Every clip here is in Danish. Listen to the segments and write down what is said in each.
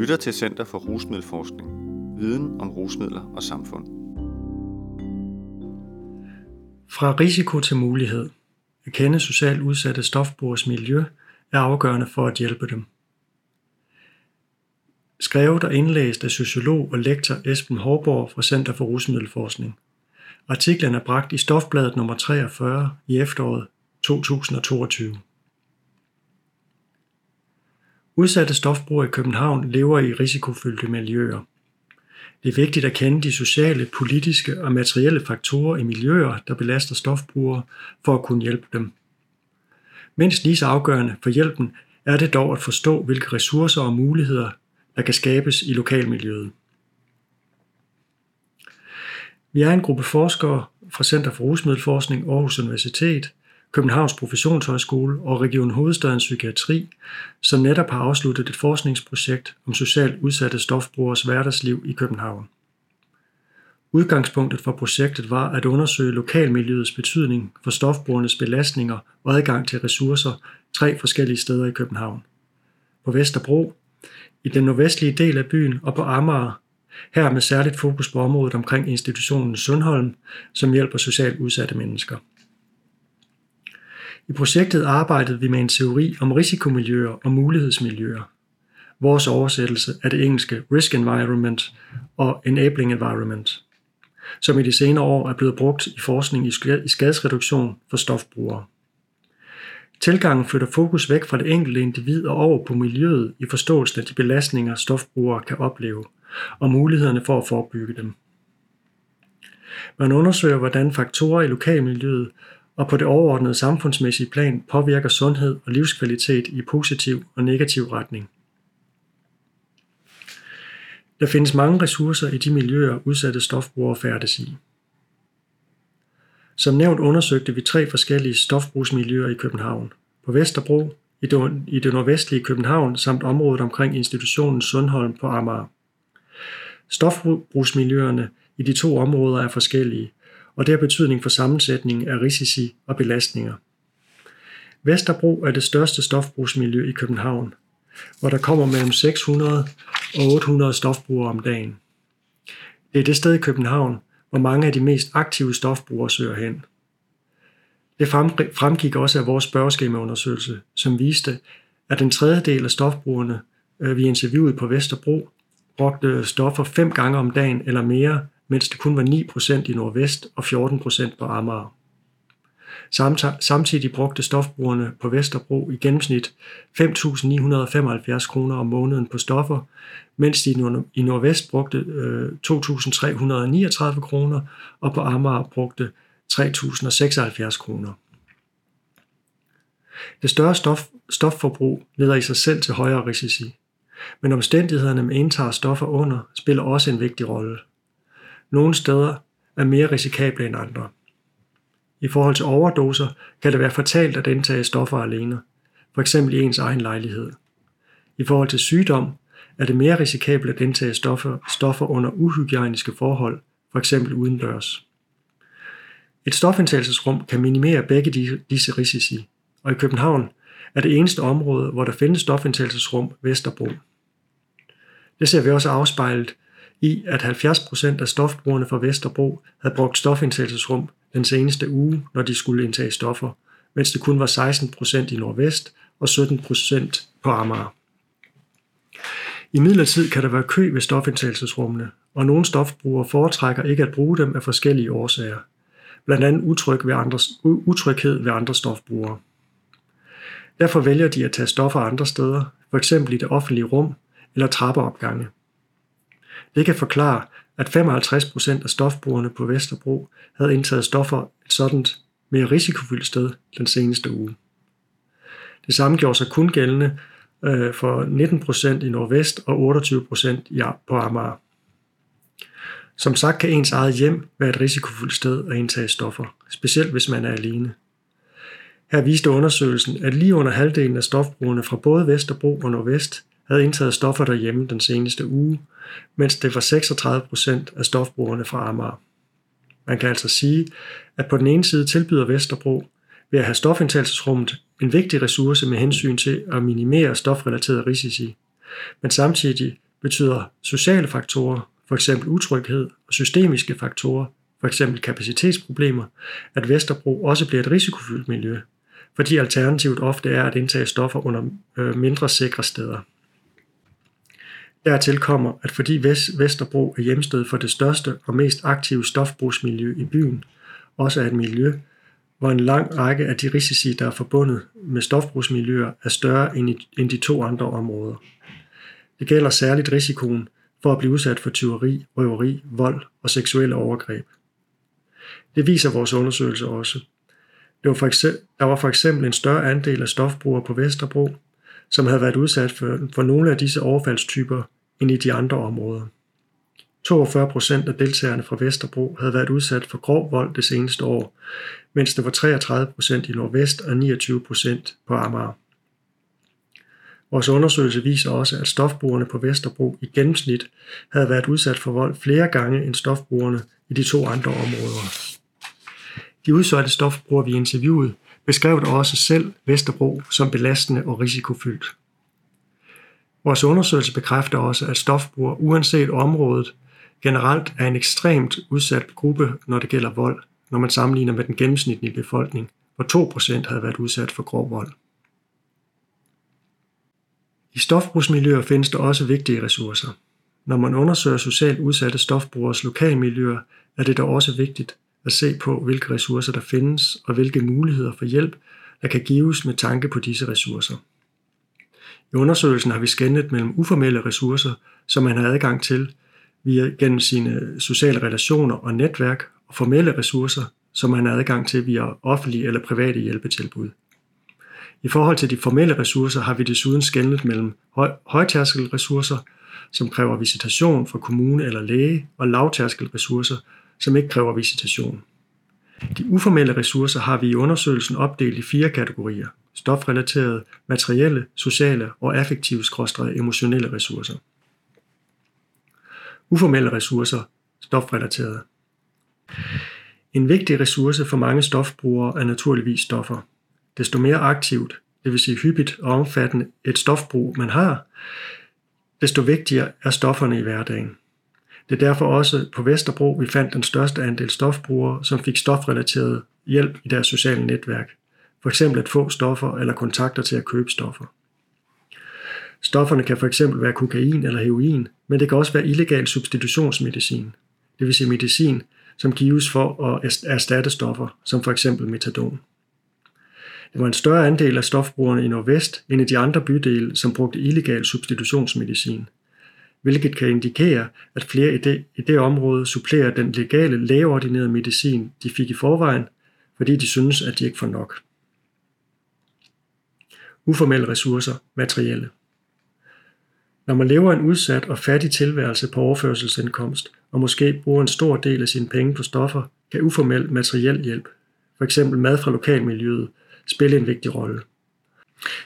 lytter til Center for Rusmiddelforskning. Viden om rusmidler og samfund. Fra risiko til mulighed. At kende socialt udsatte stofbrugers miljø er afgørende for at hjælpe dem. Skrevet og indlæst af sociolog og lektor Esben Hårborg fra Center for Rusmiddelforskning. Artiklen er bragt i Stofbladet nummer 43 i efteråret 2022. Udsatte stofbrugere i København lever i risikofyldte miljøer. Det er vigtigt at kende de sociale, politiske og materielle faktorer i miljøer, der belaster stofbrugere, for at kunne hjælpe dem. Mindst lige så afgørende for hjælpen er det dog at forstå, hvilke ressourcer og muligheder, der kan skabes i lokalmiljøet. Vi er en gruppe forskere fra Center for Rusmiddelforskning Aarhus Universitet, Københavns Professionshøjskole og Region Hovedstadens Psykiatri, som netop har afsluttet et forskningsprojekt om socialt udsatte stofbrugers hverdagsliv i København. Udgangspunktet for projektet var at undersøge lokalmiljøets betydning for stofbrugernes belastninger og adgang til ressourcer tre forskellige steder i København. På Vesterbro, i den nordvestlige del af byen og på Amager, her med særligt fokus på området omkring institutionen Sundholm, som hjælper socialt udsatte mennesker. I projektet arbejdede vi med en teori om risikomiljøer og mulighedsmiljøer. Vores oversættelse er det engelske Risk Environment og Enabling Environment, som i de senere år er blevet brugt i forskning i skadesreduktion for stofbrugere. Tilgangen flytter fokus væk fra det enkelte individ og over på miljøet i forståelsen af de belastninger, stofbrugere kan opleve, og mulighederne for at forebygge dem. Man undersøger, hvordan faktorer i lokalmiljøet og på det overordnede samfundsmæssige plan påvirker sundhed og livskvalitet i positiv og negativ retning. Der findes mange ressourcer i de miljøer, udsatte stofbrugere færdes i. Som nævnt undersøgte vi tre forskellige stofbrugsmiljøer i København. På Vesterbro, i det, i det nordvestlige København samt området omkring institutionen Sundholm på Amager. Stofbrugsmiljøerne i de to områder er forskellige, og det har betydning for sammensætningen af risici og belastninger. Vesterbro er det største stofbrugsmiljø i København, hvor der kommer mellem 600 og 800 stofbrugere om dagen. Det er det sted i København, hvor mange af de mest aktive stofbrugere søger hen. Det fremgik også af vores spørgeskemaundersøgelse, som viste, at en tredjedel af stofbrugerne, øh, vi interviewede på Vesterbro, brugte stoffer fem gange om dagen eller mere mens det kun var 9% i Nordvest og 14% på Amager. Samtidig brugte stofbrugerne på Vesterbro i gennemsnit 5.975 kroner om måneden på stoffer, mens de i Nordvest brugte øh, 2.339 kroner og på Amager brugte 3.076 kroner. Det større stof, stofforbrug leder i sig selv til højere risici, men omstændighederne med indtager stoffer under spiller også en vigtig rolle. Nogle steder er mere risikable end andre. I forhold til overdoser kan det være fatalt at indtage stoffer alene, f.eks. i ens egen lejlighed. I forhold til sygdom er det mere risikabelt at indtage stoffer, stoffer under uhygiejniske forhold, f.eks. udendørs. Et stofindtagelsesrum kan minimere begge disse risici, og i København er det eneste område, hvor der findes stofindtagelsesrum Vesterbro. Det ser vi også afspejlet i, at 70% af stofbrugerne fra Vesterbro havde brugt stofindtagelsesrum den seneste uge, når de skulle indtage stoffer, mens det kun var 16% i Nordvest og 17% på Amager. I midlertid kan der være kø ved stofindtagelsesrummene, og nogle stofbrugere foretrækker ikke at bruge dem af forskellige årsager, blandt andet utryg ved andres, utryghed ved andre stofbrugere. Derfor vælger de at tage stoffer andre steder, f.eks. i det offentlige rum eller trappeopgange. Det kan forklare, at 55% af stofbrugerne på Vesterbro havde indtaget stoffer et sådan mere risikofyldt sted den seneste uge. Det samme gjorde sig kun gældende øh, for 19% i Nordvest og 28% på Amager. Som sagt kan ens eget hjem være et risikofyldt sted at indtage stoffer, specielt hvis man er alene. Her viste undersøgelsen, at lige under halvdelen af stofbrugerne fra både Vesterbro og Nordvest havde indtaget stoffer derhjemme den seneste uge, mens det var 36 procent af stofbrugerne fra Amager. Man kan altså sige, at på den ene side tilbyder Vesterbro ved at have stofindtagelsesrummet en vigtig ressource med hensyn til at minimere stofrelaterede risici, men samtidig betyder sociale faktorer, f.eks. utryghed, og systemiske faktorer, f.eks. kapacitetsproblemer, at Vesterbro også bliver et risikofyldt miljø, fordi alternativet ofte er at indtage stoffer under øh, mindre sikre steder. Dertil kommer, at fordi Vesterbro er hjemsted for det største og mest aktive stofbrugsmiljø i byen, også er et miljø, hvor en lang række af de risici, der er forbundet med stofbrugsmiljøer, er større end de to andre områder. Det gælder særligt risikoen for at blive udsat for tyveri, røveri, vold og seksuelle overgreb. Det viser vores undersøgelse også. Det var for eksempel, der var for eksempel en større andel af stofbrugere på Vesterbro, som havde været udsat for, for nogle af disse overfaldstyper end i de andre områder. 42 procent af deltagerne fra Vesterbro havde været udsat for grov vold det seneste år, mens det var 33 procent i Nordvest og 29 procent på Amager. Vores undersøgelse viser også, at stofbrugerne på Vesterbro i gennemsnit havde været udsat for vold flere gange end stofbrugerne i de to andre områder. De udsatte stofbrugere, vi interviewede, beskrev også selv Vesterbro som belastende og risikofyldt. Vores undersøgelse bekræfter også, at stofbrugere uanset området generelt er en ekstremt udsat gruppe, når det gælder vold, når man sammenligner med den gennemsnitlige befolkning, hvor 2% havde været udsat for grov vold. I stofbrugsmiljøer findes der også vigtige ressourcer. Når man undersøger socialt udsatte stofbrugers lokalmiljøer, er det dog også vigtigt at se på, hvilke ressourcer der findes og hvilke muligheder for hjælp, der kan gives med tanke på disse ressourcer. I undersøgelsen har vi skændet mellem uformelle ressourcer, som man har adgang til via gennem sine sociale relationer og netværk, og formelle ressourcer, som man har adgang til via offentlige eller private hjælpetilbud. I forhold til de formelle ressourcer har vi desuden skældnet mellem høj, højtærskelressourcer, som kræver visitation fra kommune eller læge, og lavtærskelressourcer, som ikke kræver visitation. De uformelle ressourcer har vi i undersøgelsen opdelt i fire kategorier. Stofrelaterede, materielle, sociale og affektive emotionelle ressourcer. Uformelle ressourcer, stofrelaterede. En vigtig ressource for mange stofbrugere er naturligvis stoffer. Desto mere aktivt, det vil sige hyppigt og omfattende et stofbrug man har, desto vigtigere er stofferne i hverdagen. Det er derfor også på Vesterbro, vi fandt den største andel stofbrugere, som fik stofrelateret hjælp i deres sociale netværk. For eksempel at få stoffer eller kontakter til at købe stoffer. Stofferne kan for eksempel være kokain eller heroin, men det kan også være illegal substitutionsmedicin, det vil sige medicin, som gives for at erstatte stoffer, som for eksempel metadon. Det var en større andel af stofbrugerne i Nordvest end i de andre bydele, som brugte illegal substitutionsmedicin, hvilket kan indikere, at flere i det, i det område supplerer den legale lægeordinerede medicin, de fik i forvejen, fordi de synes, at de ikke får nok. Uformelle ressourcer, materielle. Når man lever en udsat og fattig tilværelse på overførselsindkomst, og måske bruger en stor del af sine penge på stoffer, kan uformel materiel hjælp, f.eks. mad fra lokalmiljøet, spille en vigtig rolle.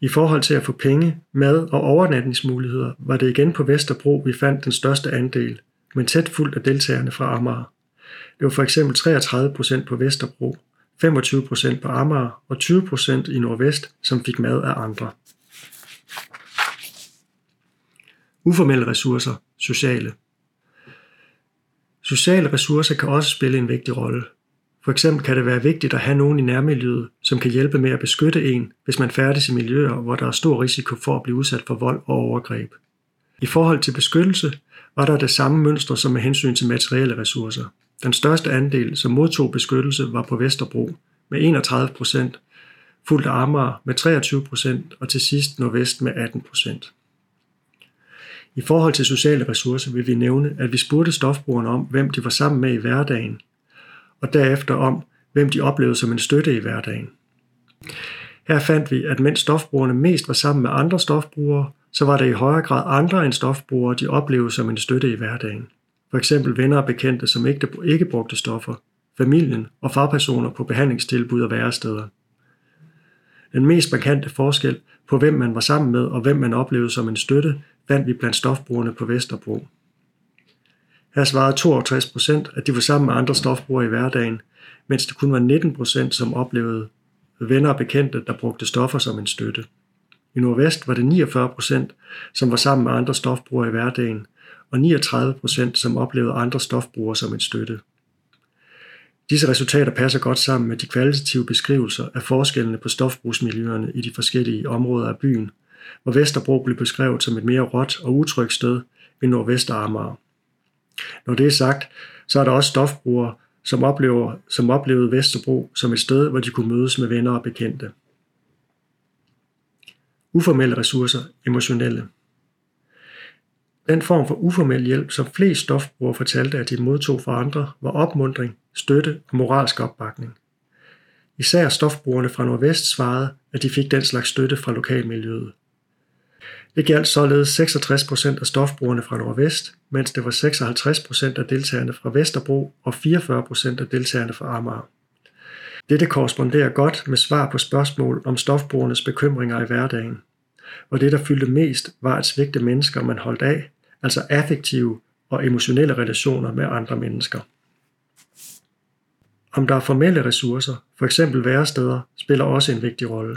I forhold til at få penge, mad og overnatningsmuligheder var det igen på Vesterbro, vi fandt den største andel, men tæt fuldt af deltagerne fra Amager. Det var for eksempel 33 procent på Vesterbro, 25 procent på Amager og 20 procent i Nordvest, som fik mad af andre. Uformelle ressourcer, sociale. Sociale ressourcer kan også spille en vigtig rolle. For eksempel kan det være vigtigt at have nogen i nærmiljøet, som kan hjælpe med at beskytte en, hvis man færdes i miljøer, hvor der er stor risiko for at blive udsat for vold og overgreb. I forhold til beskyttelse var der det samme mønster som med hensyn til materielle ressourcer. Den største andel, som modtog beskyttelse, var på Vesterbro med 31 procent, fuldt af Amager med 23 procent og til sidst Nordvest med 18 procent. I forhold til sociale ressourcer vil vi nævne, at vi spurgte stofbrugerne om, hvem de var sammen med i hverdagen, og derefter om, hvem de oplevede som en støtte i hverdagen. Her fandt vi, at mens stofbrugerne mest var sammen med andre stofbrugere, så var det i højere grad andre end stofbrugere, de oplevede som en støtte i hverdagen. For eksempel venner og bekendte, som ikke, ikke brugte stoffer, familien og fagpersoner på behandlingstilbud og væresteder. Den mest markante forskel på hvem man var sammen med og hvem man oplevede som en støtte, fandt vi blandt stofbrugerne på Vesterbro. Her svarede 62 procent, at de var sammen med andre stofbrugere i hverdagen, mens det kun var 19 procent, som oplevede venner og bekendte, der brugte stoffer som en støtte. I Nordvest var det 49 procent, som var sammen med andre stofbrugere i hverdagen, og 39 procent, som oplevede andre stofbrugere som en støtte. Disse resultater passer godt sammen med de kvalitative beskrivelser af forskellene på stofbrugsmiljøerne i de forskellige områder af byen, hvor Vesterbro blev beskrevet som et mere råt og utrygt sted end Nordvest Amager. Når det er sagt, så er der også stofbrugere, som, oplever, som oplevede Vesterbro som et sted, hvor de kunne mødes med venner og bekendte. Uformelle ressourcer, emotionelle. Den form for uformel hjælp, som flest stofbrugere fortalte, at de modtog fra andre, var opmundring, støtte og moralsk opbakning. Især stofbrugerne fra Nordvest svarede, at de fik den slags støtte fra lokalmiljøet. Det galt således 66 procent af stofbrugerne fra Nordvest, mens det var 56 procent af deltagerne fra Vesterbro og 44 procent af deltagerne fra Amager. Dette korresponderer godt med svar på spørgsmål om stofbrugernes bekymringer i hverdagen. Og det, der fyldte mest, var at svigte mennesker, man holdt af, altså affektive og emotionelle relationer med andre mennesker. Om der er formelle ressourcer, f.eks. væresteder, spiller også en vigtig rolle.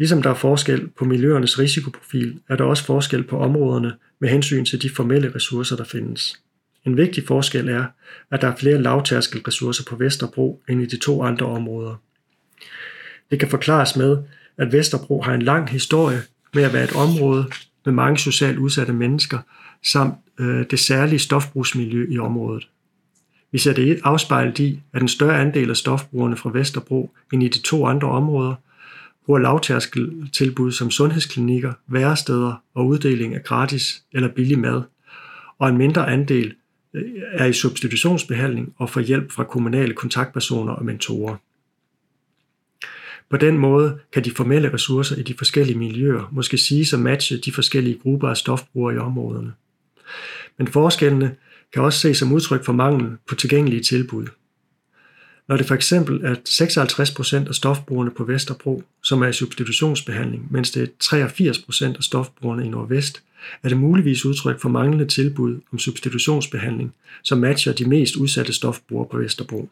Ligesom der er forskel på miljøernes risikoprofil, er der også forskel på områderne med hensyn til de formelle ressourcer, der findes. En vigtig forskel er, at der er flere lavtærskelressourcer på Vesterbro end i de to andre områder. Det kan forklares med, at Vesterbro har en lang historie med at være et område med mange socialt udsatte mennesker, samt øh, det særlige stofbrugsmiljø i området. Vi ser det afspejlet i, at en større andel af stofbrugerne fra Vesterbro end i de to andre områder hvor lavtærskeltilbud som sundhedsklinikker, væresteder og uddeling af gratis eller billig mad, og en mindre andel øh, er i substitutionsbehandling og får hjælp fra kommunale kontaktpersoner og mentorer. På den måde kan de formelle ressourcer i de forskellige miljøer måske sige at matche de forskellige grupper af stofbrugere i områderne. Men forskellene kan også ses som udtryk for mangel på tilgængelige tilbud. Når det for eksempel er 56% af stofbrugerne på Vesterbro, som er i substitutionsbehandling, mens det er 83% af stofbrugerne i Nordvest, er det muligvis udtryk for manglende tilbud om substitutionsbehandling, som matcher de mest udsatte stofbrugere på Vesterbro.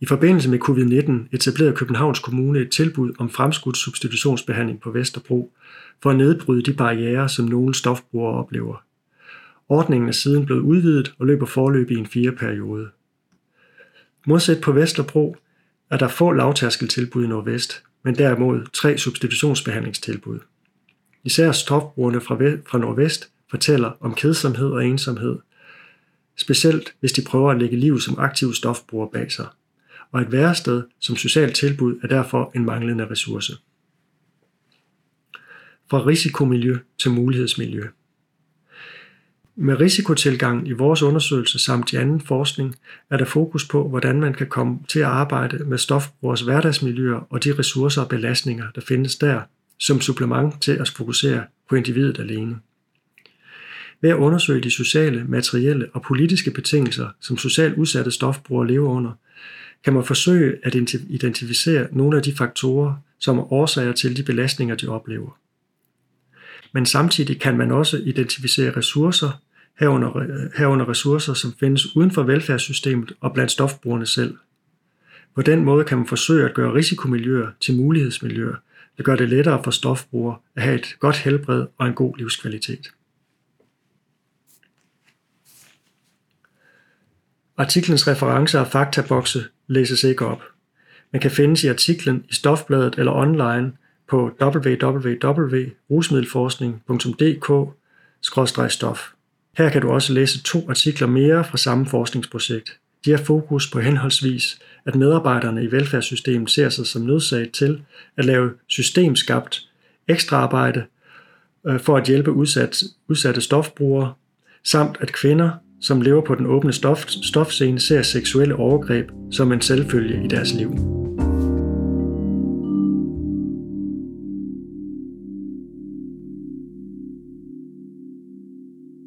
I forbindelse med covid-19 etablerede Københavns Kommune et tilbud om fremskudt substitutionsbehandling på Vesterbro for at nedbryde de barriere, som nogle stofbrugere oplever. Ordningen er siden blevet udvidet og løber forløb i en fire periode. Modsat på Vesterbro er der få lavtærskeltilbud i Nordvest, men derimod tre substitutionsbehandlingstilbud. Især stofbrugerne fra, fra Nordvest fortæller om kedsomhed og ensomhed, specielt hvis de prøver at lægge liv som aktiv stofbruger bag sig – og et værested som socialt tilbud er derfor en manglende ressource. Fra risikomiljø til mulighedsmiljø. Med risikotilgang i vores undersøgelse samt i anden forskning er der fokus på, hvordan man kan komme til at arbejde med stofbrugers hverdagsmiljøer og de ressourcer og belastninger, der findes der, som supplement til at fokusere på individet alene. Ved at undersøge de sociale, materielle og politiske betingelser, som socialt udsatte stofbrugere lever under, kan man forsøge at identificere nogle af de faktorer, som er årsager til de belastninger, de oplever. Men samtidig kan man også identificere ressourcer, herunder, herunder ressourcer, som findes uden for velfærdssystemet og blandt stofbrugerne selv. På den måde kan man forsøge at gøre risikomiljøer til mulighedsmiljøer, der gør det lettere for stofbrugere at have et godt helbred og en god livskvalitet. Artiklens referencer og faktabokse læses ikke op, men kan findes i artiklen i Stofbladet eller online på www.rusmiddelforskning.dk-stof. Her kan du også læse to artikler mere fra samme forskningsprojekt. De har fokus på henholdsvis, at medarbejderne i velfærdssystemet ser sig som nødsaget til at lave systemskabt ekstraarbejde øh, for at hjælpe udsat, udsatte stofbrugere, samt at kvinder som lever på den åbne stof, stofscene, ser seksuelle overgreb som en selvfølge i deres liv.